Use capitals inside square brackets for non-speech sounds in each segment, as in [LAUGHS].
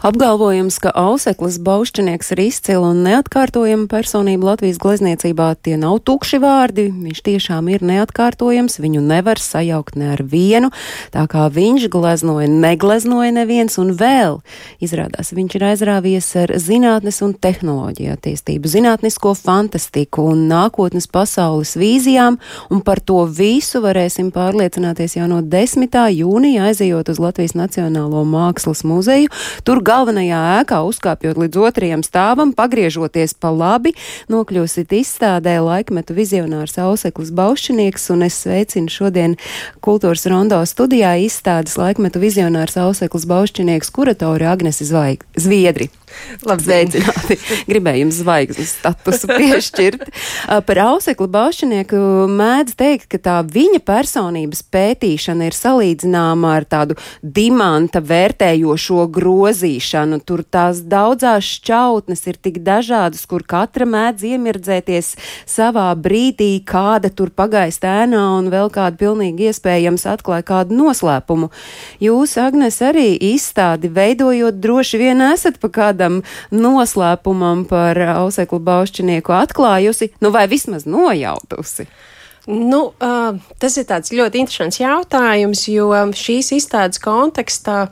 Apgalvojums, ka Auseklis Baušķinieks ir izcila un neatkārtojama personība Latvijas glezniecībā, tie nav tukši vārdi, viņš tiešām ir neatkārtojams, viņu nevar sajaukt ne ar vienu, tā kā viņš gleznoja, negleznoja neviens un vēl. Izrādās, viņš ir aizrāvies ar zinātnes un tehnoloģiju attīstību, zinātnisko fantastiku un nākotnes pasaules vīzijām, un par to visu varēsim pārliecināties jau no 10. jūnija aizejot uz Latvijas Nacionālo mākslas muzeju. Tur galvenajā ēkā, uzkāpjot līdz otrajam stāvam, pagriežoties pa labi, nokļūsit izstādē laikmetu vizionārs Auseklis Baušinieks, un es sveicinu šodien Kultūras Rondo studijā izstādes laikmetu vizionārs Auseklis Baušinieks kuratori Agnesi Zvaig [LAUGHS] Zviedri. Labdiencināti! Gribēju jums zvaigznes statusu [LAUGHS] piešķirt. Par Ausekli Baušinieku mēdz teikt, ka tā viņa personības pētīšana ir salīdzināma ar tādu dimanta vērtējošo grozīšanu. Tur tās daudzās šķautnes ir tik dažādas, kur katra mēdz iemirdzēties savā brīdī, kāda tur pagaist ēnā un vēl kāda pilnīgi iespējams atklāja kādu noslēpumu. Jūs, Agnes, arī izstādi veidojot droši vien esat pa kādu kādam noslēpumam par auseklu baušķinieku atklājusi, nu vai vismaz nojautusi? Nu, uh, tas ir tāds ļoti interesants jautājums, jo šīs izstādes kontekstā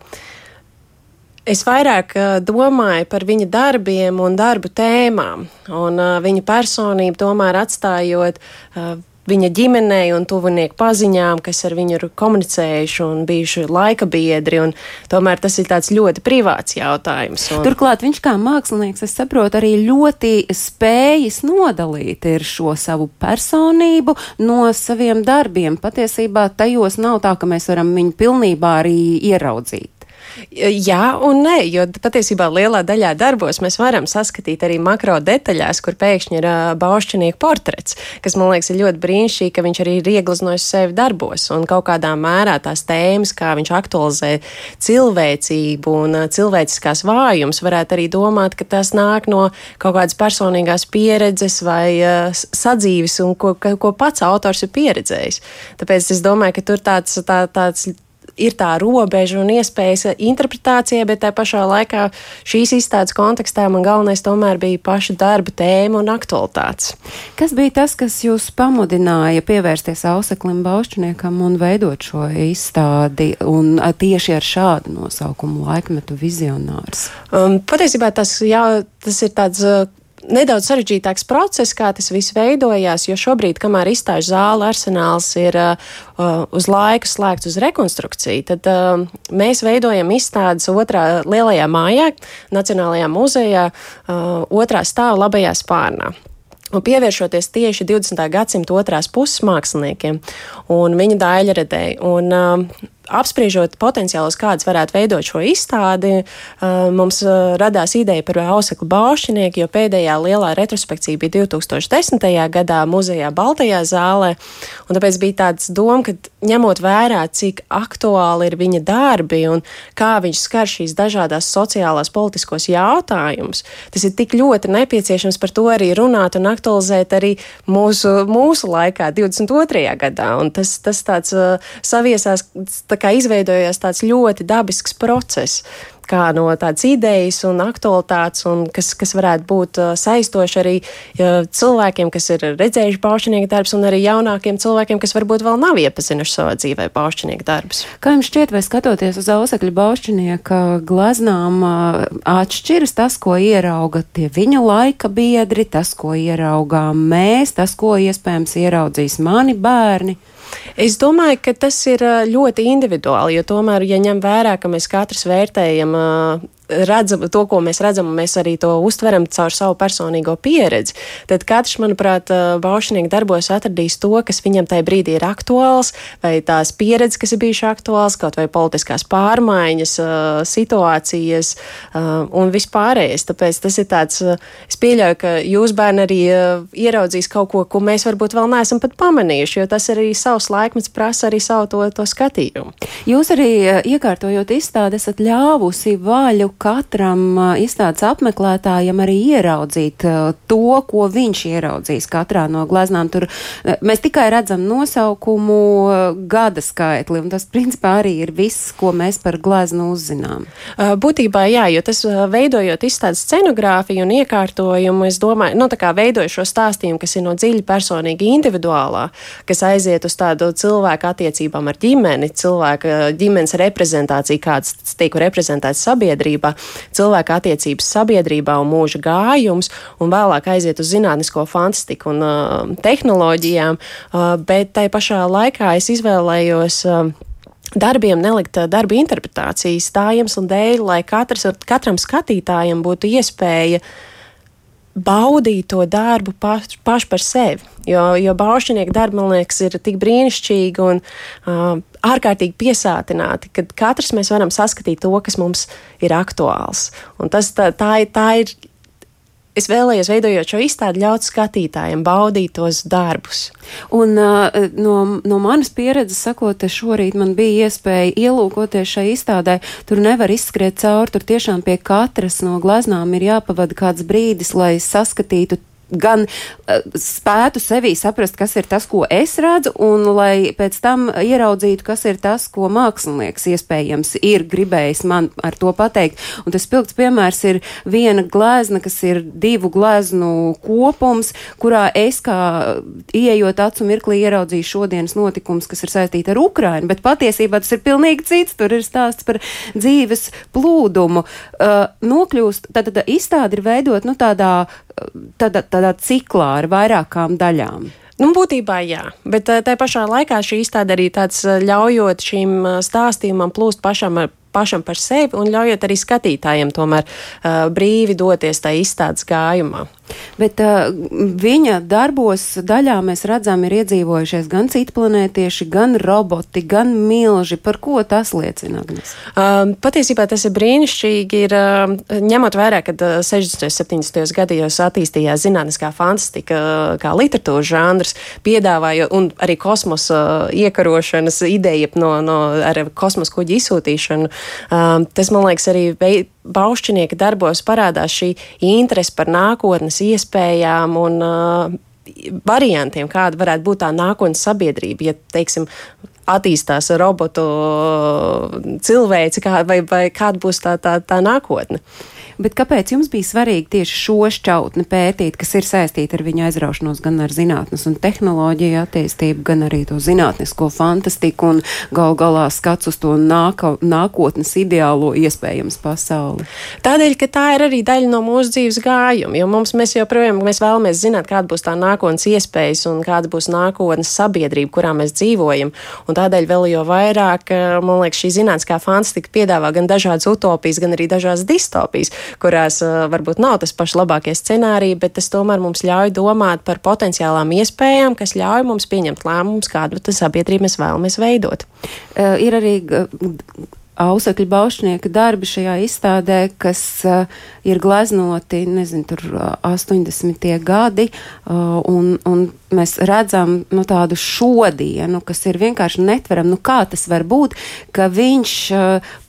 es vairāk uh, domāju par viņa darbiem un darbu tēmām, un uh, viņa personību tomēr atstājot uh, viņa ģimenei un tuvinieku paziņām, kas ar viņu ir komunicējuši un bijuši laika biedri. Tomēr tas ir tāds ļoti privāts jautājums. Un... Turklāt viņš kā mākslinieks, es saprotu, arī ļoti spējas nodalīt šo savu personību no saviem darbiem. Patiesībā tajos nav tā, ka mēs varam viņu pilnībā arī ieraudzīt. Jā un nē, jo patiesībā lielā daļā darbos mēs varam saskatīt arī makro detaļās, kur pēkšņi ir uh, baušķinieku portrets, kas man liekas ir ļoti brīnišķīgi, ka viņš arī ir ieglaznojis sevi darbos un kaut kādā mērā tās tēmas, kā viņš aktualizē cilvēcību un uh, cilvēciskās vājums, varētu arī domāt, ka tas nāk no kaut kādas personīgās pieredzes vai uh, sadzīves un ko, ko pats autors ir pieredzējis. Tāpēc es domāju, ka tur tāds, tā, tāds ir tā robeža un iespējas interpretācijai, bet tā pašā laikā šīs izstādes kontekstā man galvenais tomēr bija paša darba tēma un aktualitātes. Kas bija tas, kas jūs pamudināja pievērsties Auseklim Baušķiniekam un veidot šo izstādi un tieši ar šādu nosaukumu laikmetu vizionārs? Um, patiesībā tas, jā, tas ir tāds nedaudz sarežģītāks process, kā tas viss veidojās, jo šobrīd, kamēr izstāžu zāle arsenāls ir uh, uh, uz laiku slēgts uz rekonstrukciju, tad uh, mēs veidojam izstādes otrā lielajā mājā, Nacionālajā muzejā, uh, otrā stāva labajā spārnā. Un pievēršoties tieši 20. gadsimta otrās puses māksliniekiem un viņa daļradēji. Un, uh, apspriežot potenciālus, kādas varētu veidot šo izstādi, uh, mums uh, radās ideja par auseklu baušķinieku, jo pēdējā lielā retrospekcija bija 2010. gadā muzejā Baltajā zālē, un tāpēc bija tāds doma, ka ņemot vērā, cik aktuāli ir viņa darbi un kā viņš skar šīs dažādās sociālās politiskos jautājumus, tas ir tik ļoti nepieciešams par to arī runāt un aktualizēt arī mūsu, mūsu laikā, 22. gadā, un tas, tas tāds uh, saviesās tā kā izveidojās tāds ļoti dabisks process kā no tādas idejas un aktualitātes, un kas, kas varētu būt uh, saistoši arī cilvēkiem, kas ir redzējuši paušķinieku darbus, un arī jaunākiem cilvēkiem, kas varbūt vēl nav iepazinuši savā dzīvē paušķinieku darbus. Kā jums šķiet, vai skatoties uz ausekļu paušķinieka gleznām, uh, atšķiras tas, ko ierauga tie viņa laika biedri, tas, ko ieraugām mēs, tas, ko iespējams ieraudzīs mani bērni? Es domāju, ka tas ir ļoti individuāli, jo tomēr, ja ņem vērā, ka mēs katrs vērtējam redzam, to, ko mēs redzam, mēs arī to uztveram caur savu personīgo pieredzi, tad katrs, manuprāt, baušinieks darbos atradīs to, kas viņam tajā brīdī ir aktuāls, vai tās pieredzes, kas ir bijušas aktuāls, kaut vai politiskās pārmaiņas, situācijas un vispārējais. Tāpēc tas ir tāds, es pieļauju, ka jūs bērni arī ieraudzīs kaut ko, ko mēs varbūt vēl neesam pat pamanījuši, jo tas arī savs laikmets prasa arī savu to, to skatījumu. Jūs arī iekārtojot izstādi esat ļāvusi vaļu katram izstādes apmeklētājam arī ieraudzīt to, ko viņš ieraudzīs katrā no gleznām. Tur mēs tikai redzam nosaukumu gada skaitli, un tas principā arī ir viss, ko mēs par gleznu uzzinām. Būtībā jā, jo tas veidojot izstādes scenogrāfiju un iekārtojumu, es domāju, nu tā kā veidoju šo stāstījumu, kas ir no dziļi personīgi individuālā, kas aiziet uz tādu cilvēku attiecībām ar ģimeni, cilvēka ģimenes reprezentāciju, kāds tiek reprezentēts sabiedrībā, cilvēka attiecības sabiedrībā un mūža gājums, un vēlāk aiziet uz zinātnisko fantastiku un uh, tehnoloģijām, uh, bet tai pašā laikā es izvēlējos uh, darbiem nelikt darba interpretācijas tā iemesla dēļ, lai katrs, katram skatītājam būtu iespēja baudīt to darbu pašu paš par sevi. Jo, jo baušķinieka darbi, man liekas, ir tik brīnišķīgi un uh, ārkārtīgi piesātināti, ka katrs mēs varam saskatīt to, kas mums ir aktuāls. Un tas, tā, tā, tā ir es vēlējos, veidojot šo izstādi, ļaut skatītājiem baudīt tos darbus. Un no, no manas pieredzes sakot, šorīt man bija iespēja ielūkoties šai izstādē. Tur nevar izskriet cauri, tur tiešām pie katras no gleznām ir jāpavada kāds brīdis, lai saskatītu gan uh, spētu sevī saprast, kas ir tas, ko es redzu, un lai pēc tam ieraudzītu, kas ir tas, ko mākslinieks iespējams ir gribējis man ar to pateikt. Un tas pilns piemērs ir viena glezna, kas ir divu gleznu kopums, kurā es kā ieejot acu mirklī ieraudzīju šodienas notikums, kas ir saistīti ar Ukrainu, bet patiesībā tas ir pilnīgi cits. Tur ir stāsts par dzīves plūdumu. Uh, nokļūst, tad, tad izstāde ir veidot, nu, tādā, tādā, tādā tādā ciklā ar vairākām daļām. Nu, būtībā jā, bet tā pašā laikā šī izstāde arī tāds ļaujot šīm stāstījumam plūst pašam pašam par sevi un ļaujot arī skatītājiem tomēr uh, brīvi doties tajā izstādes gājumā. Bet uh, viņa darbos daļā mēs redzam, ir iedzīvojušies gan citplanētieši, gan roboti, gan milži. Par ko tas liecina? Agnes? Uh, patiesībā tas ir brīnišķīgi. Ir, uh, ņemot vērā, ka uh, 60. un 70. gados attīstījās zinātniskā fantastika uh, kā literatūras žanrs, piedāvāja un arī kosmosa uh, iekarošanas ideja no, no, ar kosmosa kuģi izsūtīšanu Um, tas, man liekas, arī baušķinieka darbos parādās šī interese par nākotnes iespējām un uh, variantiem, kāda varētu būt tā nākotnes sabiedrība, ja, teiksim, attīstās robotu cilvēci, kā, vai, vai kāda būs tā, tā, tā nākotne. Bet kāpēc jums bija svarīgi tieši šo šķautni pētīt, kas ir saistīta ar viņa aizraušanos gan ar zinātnes un tehnoloģiju attīstību, gan arī to zinātnisko fantastiku un gal galā skats uz to nāka, nākotnes ideālo iespējams pasauli? Tādēļ, ka tā ir arī daļa no mūsu dzīves gājuma, jo mums mēs joprojām mēs vēlamies zināt, kāda būs tā nākotnes iespējas un kāda būs nākotnes sabiedrība, kurā mēs dzīvojam. Un tādēļ vēl jo vairāk, eh, man liekas, šī zinātniskā fantastika piedāvā gan dažādas utopijas, gan arī dažādas distopijas, kurās uh, varbūt nav tas pašs labākie scenāriji, bet tas tomēr mums ļauj domāt par potenciālām iespējām, kas ļauj mums pieņemt lēmumus, kādu sabiedrību mēs vēlamies veidot. Uh, ir arī Ausekļa Baušnieka darbi šajā izstādē, kas uh, ir gleznoti, nezinu, tur uh, 80. gadi, uh, un, un mēs redzam nu, tādu šodienu, kas ir vienkārši netveram. Nu, kā tas var būt, ka viņš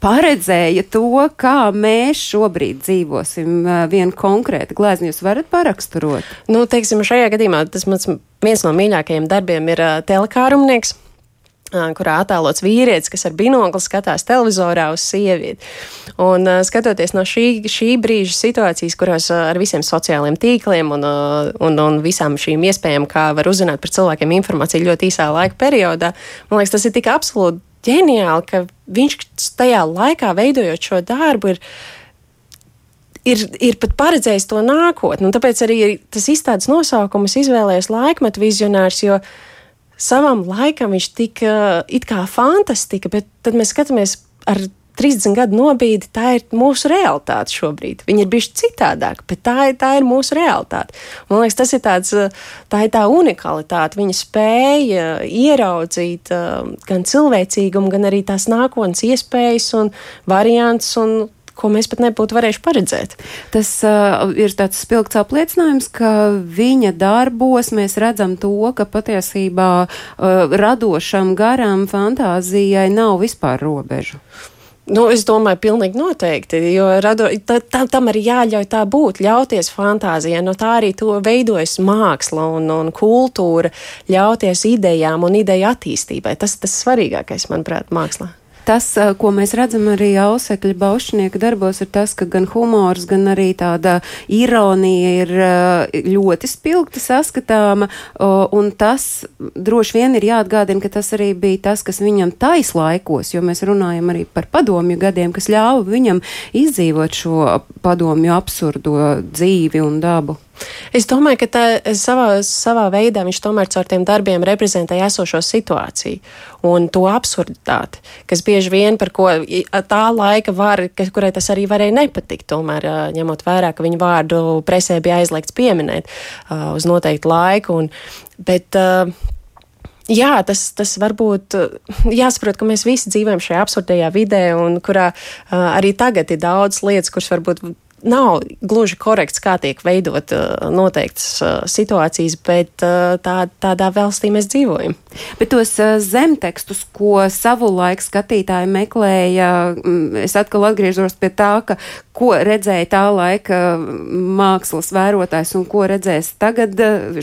paredzēja to, kā mēs šobrīd dzīvosim vienu konkrētu glezni. Jūs varat paraksturot? Nu, teiksim, šajā gadījumā tas mans viens no mīļākajiem darbiem ir telekārumnieks kurā attēlots vīrietis, kas ar binokli skatās televizorā uz sievieti. Un skatoties no šī, šī brīža situācijas, kurās ar visiem sociālajiem tīkliem un, un, un visām šīm iespējām, kā var uzzināt par cilvēkiem informāciju ļoti īsā laika periodā, man liekas, tas ir tik absolūti ģeniāli, ka viņš tajā laikā veidojot šo darbu ir ir, ir pat paredzējis to nākotni. Tāpēc arī tas izstādes nosaukums izvēlējies laikmetu vizionārs, jo savam laikam viņš tika it kā fantastika, bet tad mēs skatāmies ar 30 gadu nobīdi, tā ir mūsu realitāte šobrīd. Viņa ir bijusi citādāka, bet tā, ir, tā ir mūsu realitāte. Man liekas, tas ir tāds, tā ir tā unikalitāte. Viņa spēja ieraudzīt gan cilvēcīgumu, gan arī tās nākotnes iespējas un variants un ko mēs pat nebūtu varējuši paredzēt. Tas uh, ir tāds spilgts apliecinājums, ka viņa darbos mēs redzam to, ka patiesībā uh, radošam garam fantāzijai nav vispār robežu. Nu, es domāju, pilnīgi noteikti, jo rado, tā, tā, tam arī jāļauj tā būt, ļauties fantāzijai. No tā arī to veidojas māksla un, un kultūra, ļauties idejām un ideju attīstībai. Tas tas svarīgākais, manuprāt, mākslā tas, ko mēs redzam arī ausekļa baušķinieka darbos, ir tas, ka gan humors, gan arī tāda ironija ir ļoti spilgti saskatāma, un tas droši vien ir jāatgādina, ka tas arī bija tas, kas viņam tais laikos, jo mēs runājam arī par padomju gadiem, kas ļāva viņam izdzīvot šo padomju absurdo dzīvi un dabu. Es domāju, ka tā, savā, savā veidā viņš tomēr caur tiem darbiem reprezentē esošo situāciju un to absurditāti, kas bieži vien par ko tā laika var, kurai tas arī varēja nepatikt, tomēr ņemot vērā, ka viņa vārdu presē bija aizliegts pieminēt uh, uz noteiktu laiku. Un, bet, uh, Jā, tas, tas varbūt jāsaprot, ka mēs visi dzīvojam šajā absurdajā vidē, un kurā uh, arī tagad ir daudz lietas, kuras varbūt nav gluži korekts, kā tiek veidot noteiktas situācijas, bet tā, tādā valstī mēs dzīvojam. Bet tos zemtekstus, ko savulaik skatītāji meklēja, es atkal atgriežos pie tā, ka ko redzēja tā laika mākslas vērotājs un ko redzēs tagad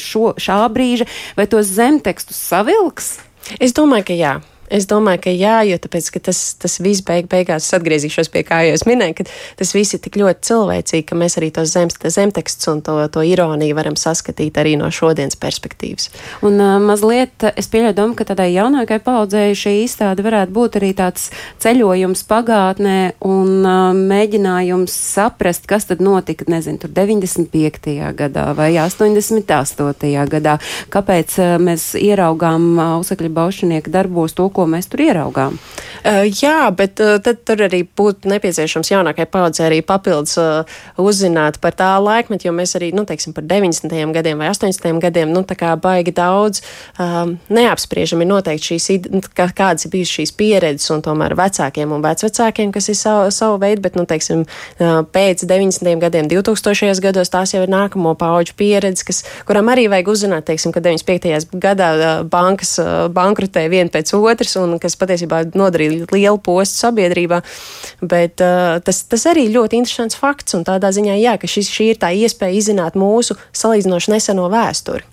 šo, šā brīža, vai tos zemtekstus savilks? Es domāju, ka jā. Es domāju, ka jā, jo tāpēc, tas, tas viss beig, beigās atgriezīšos pie kā jau es minēju, ka tas viss ir tik ļoti cilvēcīgi, ka mēs arī tos zemes, zemtekstus un to, to ironiju varam saskatīt arī no šodienas perspektīvas. Un uh, mazliet es pieļauju domu, ka tādai jaunākai paudzei šī izstāde varētu būt arī tāds ceļojums pagātnē un uh, mēģinājums saprast, kas tad notika, nezinu, tur 95. gadā vai 88. gadā, kāpēc uh, mēs ieraugām uh, Ausekļa Baušanieka darbos to, ko mēs tur ieraugām. Uh, jā, bet uh, tad tur arī būtu nepieciešams jaunākai paudzei arī papildus uh, uzzināt par tā laikmetu, jo mēs arī, nu, teiksim, par 90. gadiem vai 80. gadiem, nu, tā kā baigi daudz um, neapspriežam ir noteikti šīs, nu, kā, kādas ir bijušas šīs pieredzes un tomēr vecākiem un vecvecākiem, kas ir savu, savu veidu, bet, nu, teiksim, pēc 90. gadiem, 2000. gados tās jau ir nākamo pauģu pieredze, kas, kuram arī vajag uzzināt, teiksim, ka 95. gadā bankas bankrutēja viena pēc otras otrs, un kas patiesībā nodarīja lielu postu sabiedrībā. Bet uh, tas, tas arī ļoti interesants fakts, un tādā ziņā, jā, ka šis, šī ir tā iespēja izzināt mūsu salīdzinoši neseno vēsturi.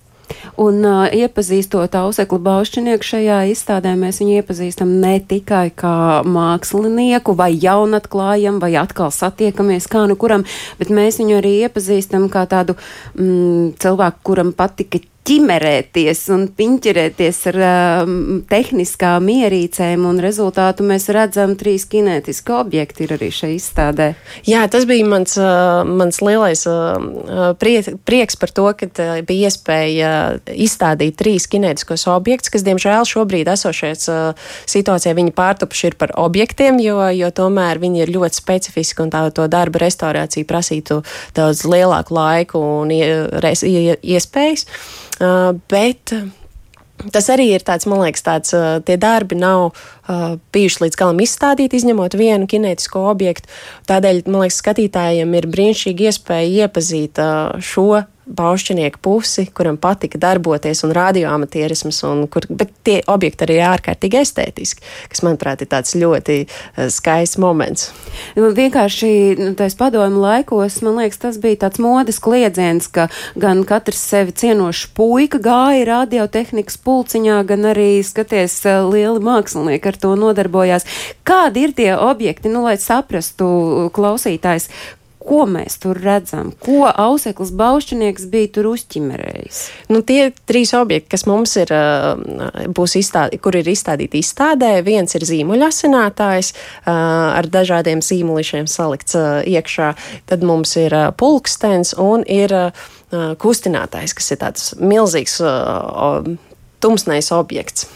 Un uh, iepazīstot Auseklu Baušķinieku šajā izstādē, mēs viņu iepazīstam ne tikai kā mākslinieku vai jaunatklājam, vai atkal satiekamies kā nu kuram, bet mēs viņu arī iepazīstam kā tādu mm, cilvēku, kuram patika ķimerēties un piņķerēties ar um, tehniskām ierīcēm, un rezultātu mēs redzam trīs kinētiski objekti ir arī šai izstādē. Jā, tas bija mans, uh, mans lielais uh, prie, prieks par to, ka uh, bija iespēja izstādīt trīs kinētiskos objektus, kas, diemžēl, šobrīd esošais uh, situācijā viņi pārtupuši ir par objektiem, jo, jo tomēr viņi ir ļoti specifiski un tā to darba restaurācija prasītu daudz lielāku laiku un iespējas. Ie, ie, Uh, bet Tas arī ir tāds, man liekas, tāds, tie darbi nav uh, bijuši līdz galam izstādīti, izņemot vienu kinētisko objektu. Tādēļ, man liekas, skatītājiem ir brīnišķīgi iespēja iepazīt uh, šo baušķinieku pusi, kuram patika darboties, un radioamatierisms, un kur, bet tie objekti arī ir ārkārtīgi estētiski, kas, manuprāt, ir tāds ļoti uh, skaists moments. Nu, vienkārši nu, tais padomu laikos, man liekas, tas bija tāds modes kliedziens, ka gan katrs sevi cienošs puika gāja radiotehnikas pulciņā, gan arī, skaties, uh, lieli mākslinieki ar to nodarbojās. Kādi ir tie objekti, nu, lai saprastu klausītājs, ko mēs tur redzam, ko Auseklis Baušķinieks bija tur uzķimerējis? Nu, tie trīs objekti, kas mums ir, būs izstādīti, kur ir izstādīti izstādē, viens ir zīmuļasinātājs ar dažādiem zīmulišiem salikts iekšā, tad mums ir pulkstens un ir kustinātājs, kas ir tāds milzīgs tumsnais objekts.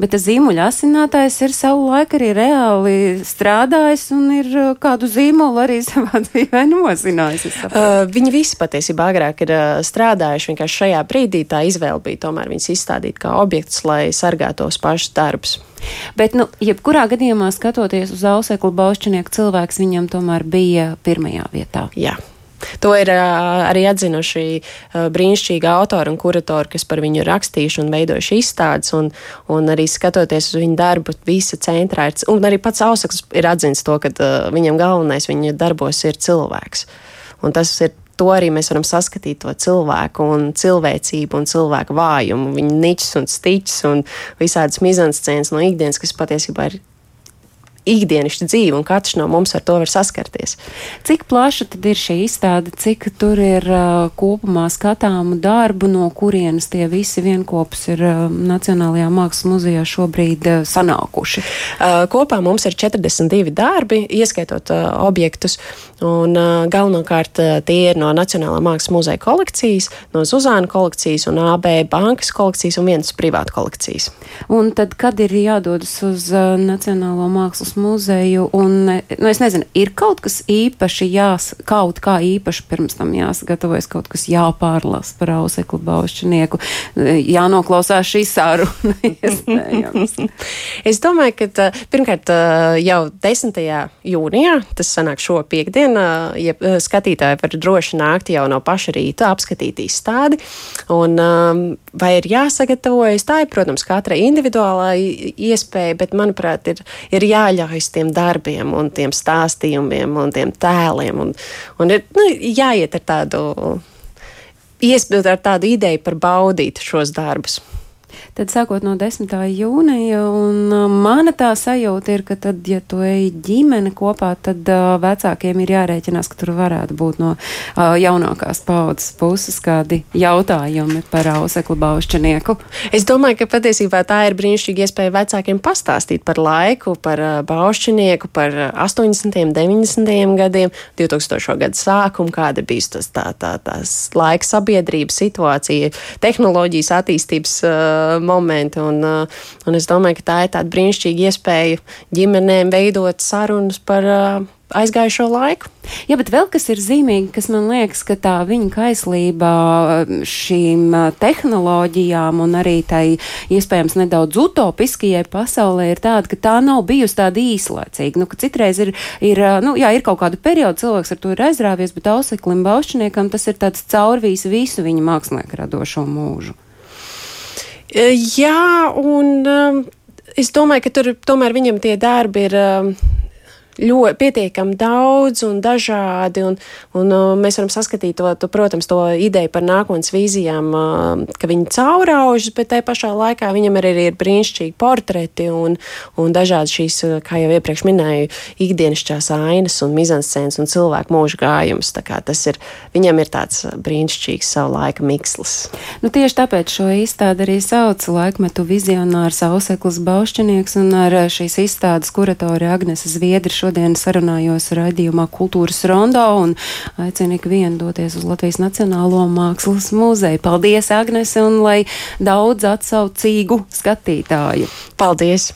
Bet tas zīmuļa asinātājs ir savu laiku arī reāli strādājis un ir uh, kādu zīmolu arī [LAUGHS] savā dzīvē nozinājis. Uh, viņi visi patiesībā agrāk ir uh, strādājuši, vienkārši šajā brīdī tā izvēle bija tomēr viņus izstādīt kā objektus, lai sargātos pašus darbus. Bet, nu, jebkurā gadījumā skatoties uz auseklu baušķinieku cilvēks viņam tomēr bija pirmajā vietā. Jā. To ir uh, arī atzinuši uh, brīnišķīgi autori un kuratori, kas par viņu rakstījuši un veidojuši izstādes. Un, un arī skatoties uz viņu darbu, visa centrā ir. Un arī pats Ausaks ir atzīts to, ka uh, viņam galvenais viņa darbos ir cilvēks. Un tas ir to arī mēs varam saskatīt to cilvēku un cilvēcību un cilvēku vājumu, viņa niķis un stiķis un visādas mizanscēnas no ikdienas, kas patiesībā ir ikdienišķa dzīve, un katrs no mums ar to var saskarties. Cik plaša tad ir šī izstāde, cik tur ir uh, kopumā skatāmu darbu, no kurienes tie visi vienopus ir uh, Nacionālajā mākslas muzejā šobrīd uh, sanākuši? Uh, kopā mums ir 42 darbi, ieskaitot uh, objektus, un uh, galvenokārt uh, tie ir no Nacionālā mākslas muzeja kolekcijas, no Zuzāna kolekcijas un AB bankas kolekcijas un vienas privāta kolekcijas. Un tad, kad ir jādodas uz uh, Nacionālo mākslas Mākslas muzeju. Un, nu, es nezinu, ir kaut kas īpaši jās, kaut kā īpaši pirms tam jāsagatavojas, kaut kas jāpārlasa par auseklu baušķinieku, jānoklausās šī saruna. [LAUGHS] es domāju, ka pirmkārt jau 10. jūnijā, tas sanāk šo piekdienu, ja skatītāji var droši nākt jau no paša rīta, apskatīt izstādi. Un, vai ir jāsagatavojas? Tā ir, protams, katra individuālā iespēja, bet, manuprāt, ir, ir jāļauj jāļaujas tiem darbiem un tiem stāstījumiem un tiem tēliem. Un, un ir nu, jāiet ar tādu, iespēju, ar tādu ideju par baudīt šos darbus tad sākot no 10. jūnija, un uh, mana tā sajūta ir, ka tad, ja tu ej ģimene kopā, tad uh, vecākiem ir jārēķinās, ka tur varētu būt no uh, jaunākās paudzes puses kādi jautājumi par auseklu baušķinieku. Es domāju, ka patiesībā tā ir brīnišķīga iespēja vecākiem pastāstīt par laiku, par uh, baušķinieku, par 80. un 90. gadiem, 2000. gadu sākumu, kāda bija tas tā, tā, tās laika sabiedrības situācija, tehnoloģijas attīstības uh, momenti. Un, uh, un es domāju, ka tā ir tāda brīnišķīga iespēja ģimenēm veidot sarunas par uh, aizgājušo laiku. Jā, bet vēl kas ir zīmīgi, kas man liekas, ka tā viņa kaislība uh, šīm tehnoloģijām un arī tai iespējams nedaudz utopiskajai pasaulē ir tāda, ka tā nav bijusi tāda īslaicīga. Nu, ka citreiz ir, ir, nu, jā, ir kaut kāda perioda, cilvēks ar to ir aizrāvies, bet auseklim baušķiniekam tas ir tāds caurvīs visu viņa mākslinieku radošo mūžu. Jā, un es domāju, ka tur tomēr viņam tie darbi ir. Ļoti pietiekami daudz un dažādi. Un, un, uh, mēs varam saskatīt to, to, protams, to ideju par nākotnes vīzijām, uh, ka viņi cauraužas, bet tajā pašā laikā viņam arī ir brīnišķīgi portreti un, un dažādi šīs, uh, kā jau iepriekš minēju, ikdienišķās ainas un mizanscēnas un cilvēku mūža gājums. Tas ir, viņam ir tāds brīnišķīgs savu laika mikslis. Nu, tieši tāpēc šo izstādi arī sauc laikmetu vizionārs Auseklis Baušķinieks un ar šīs izstādes kuratori Agnese Zviedri šodien sarunājos raidījumā Kultūras Rondo un aicinu ikvienu doties uz Latvijas Nacionālo mākslas muzeju. Paldies, Agnese, un lai daudz atsaucīgu skatītāju. Paldies!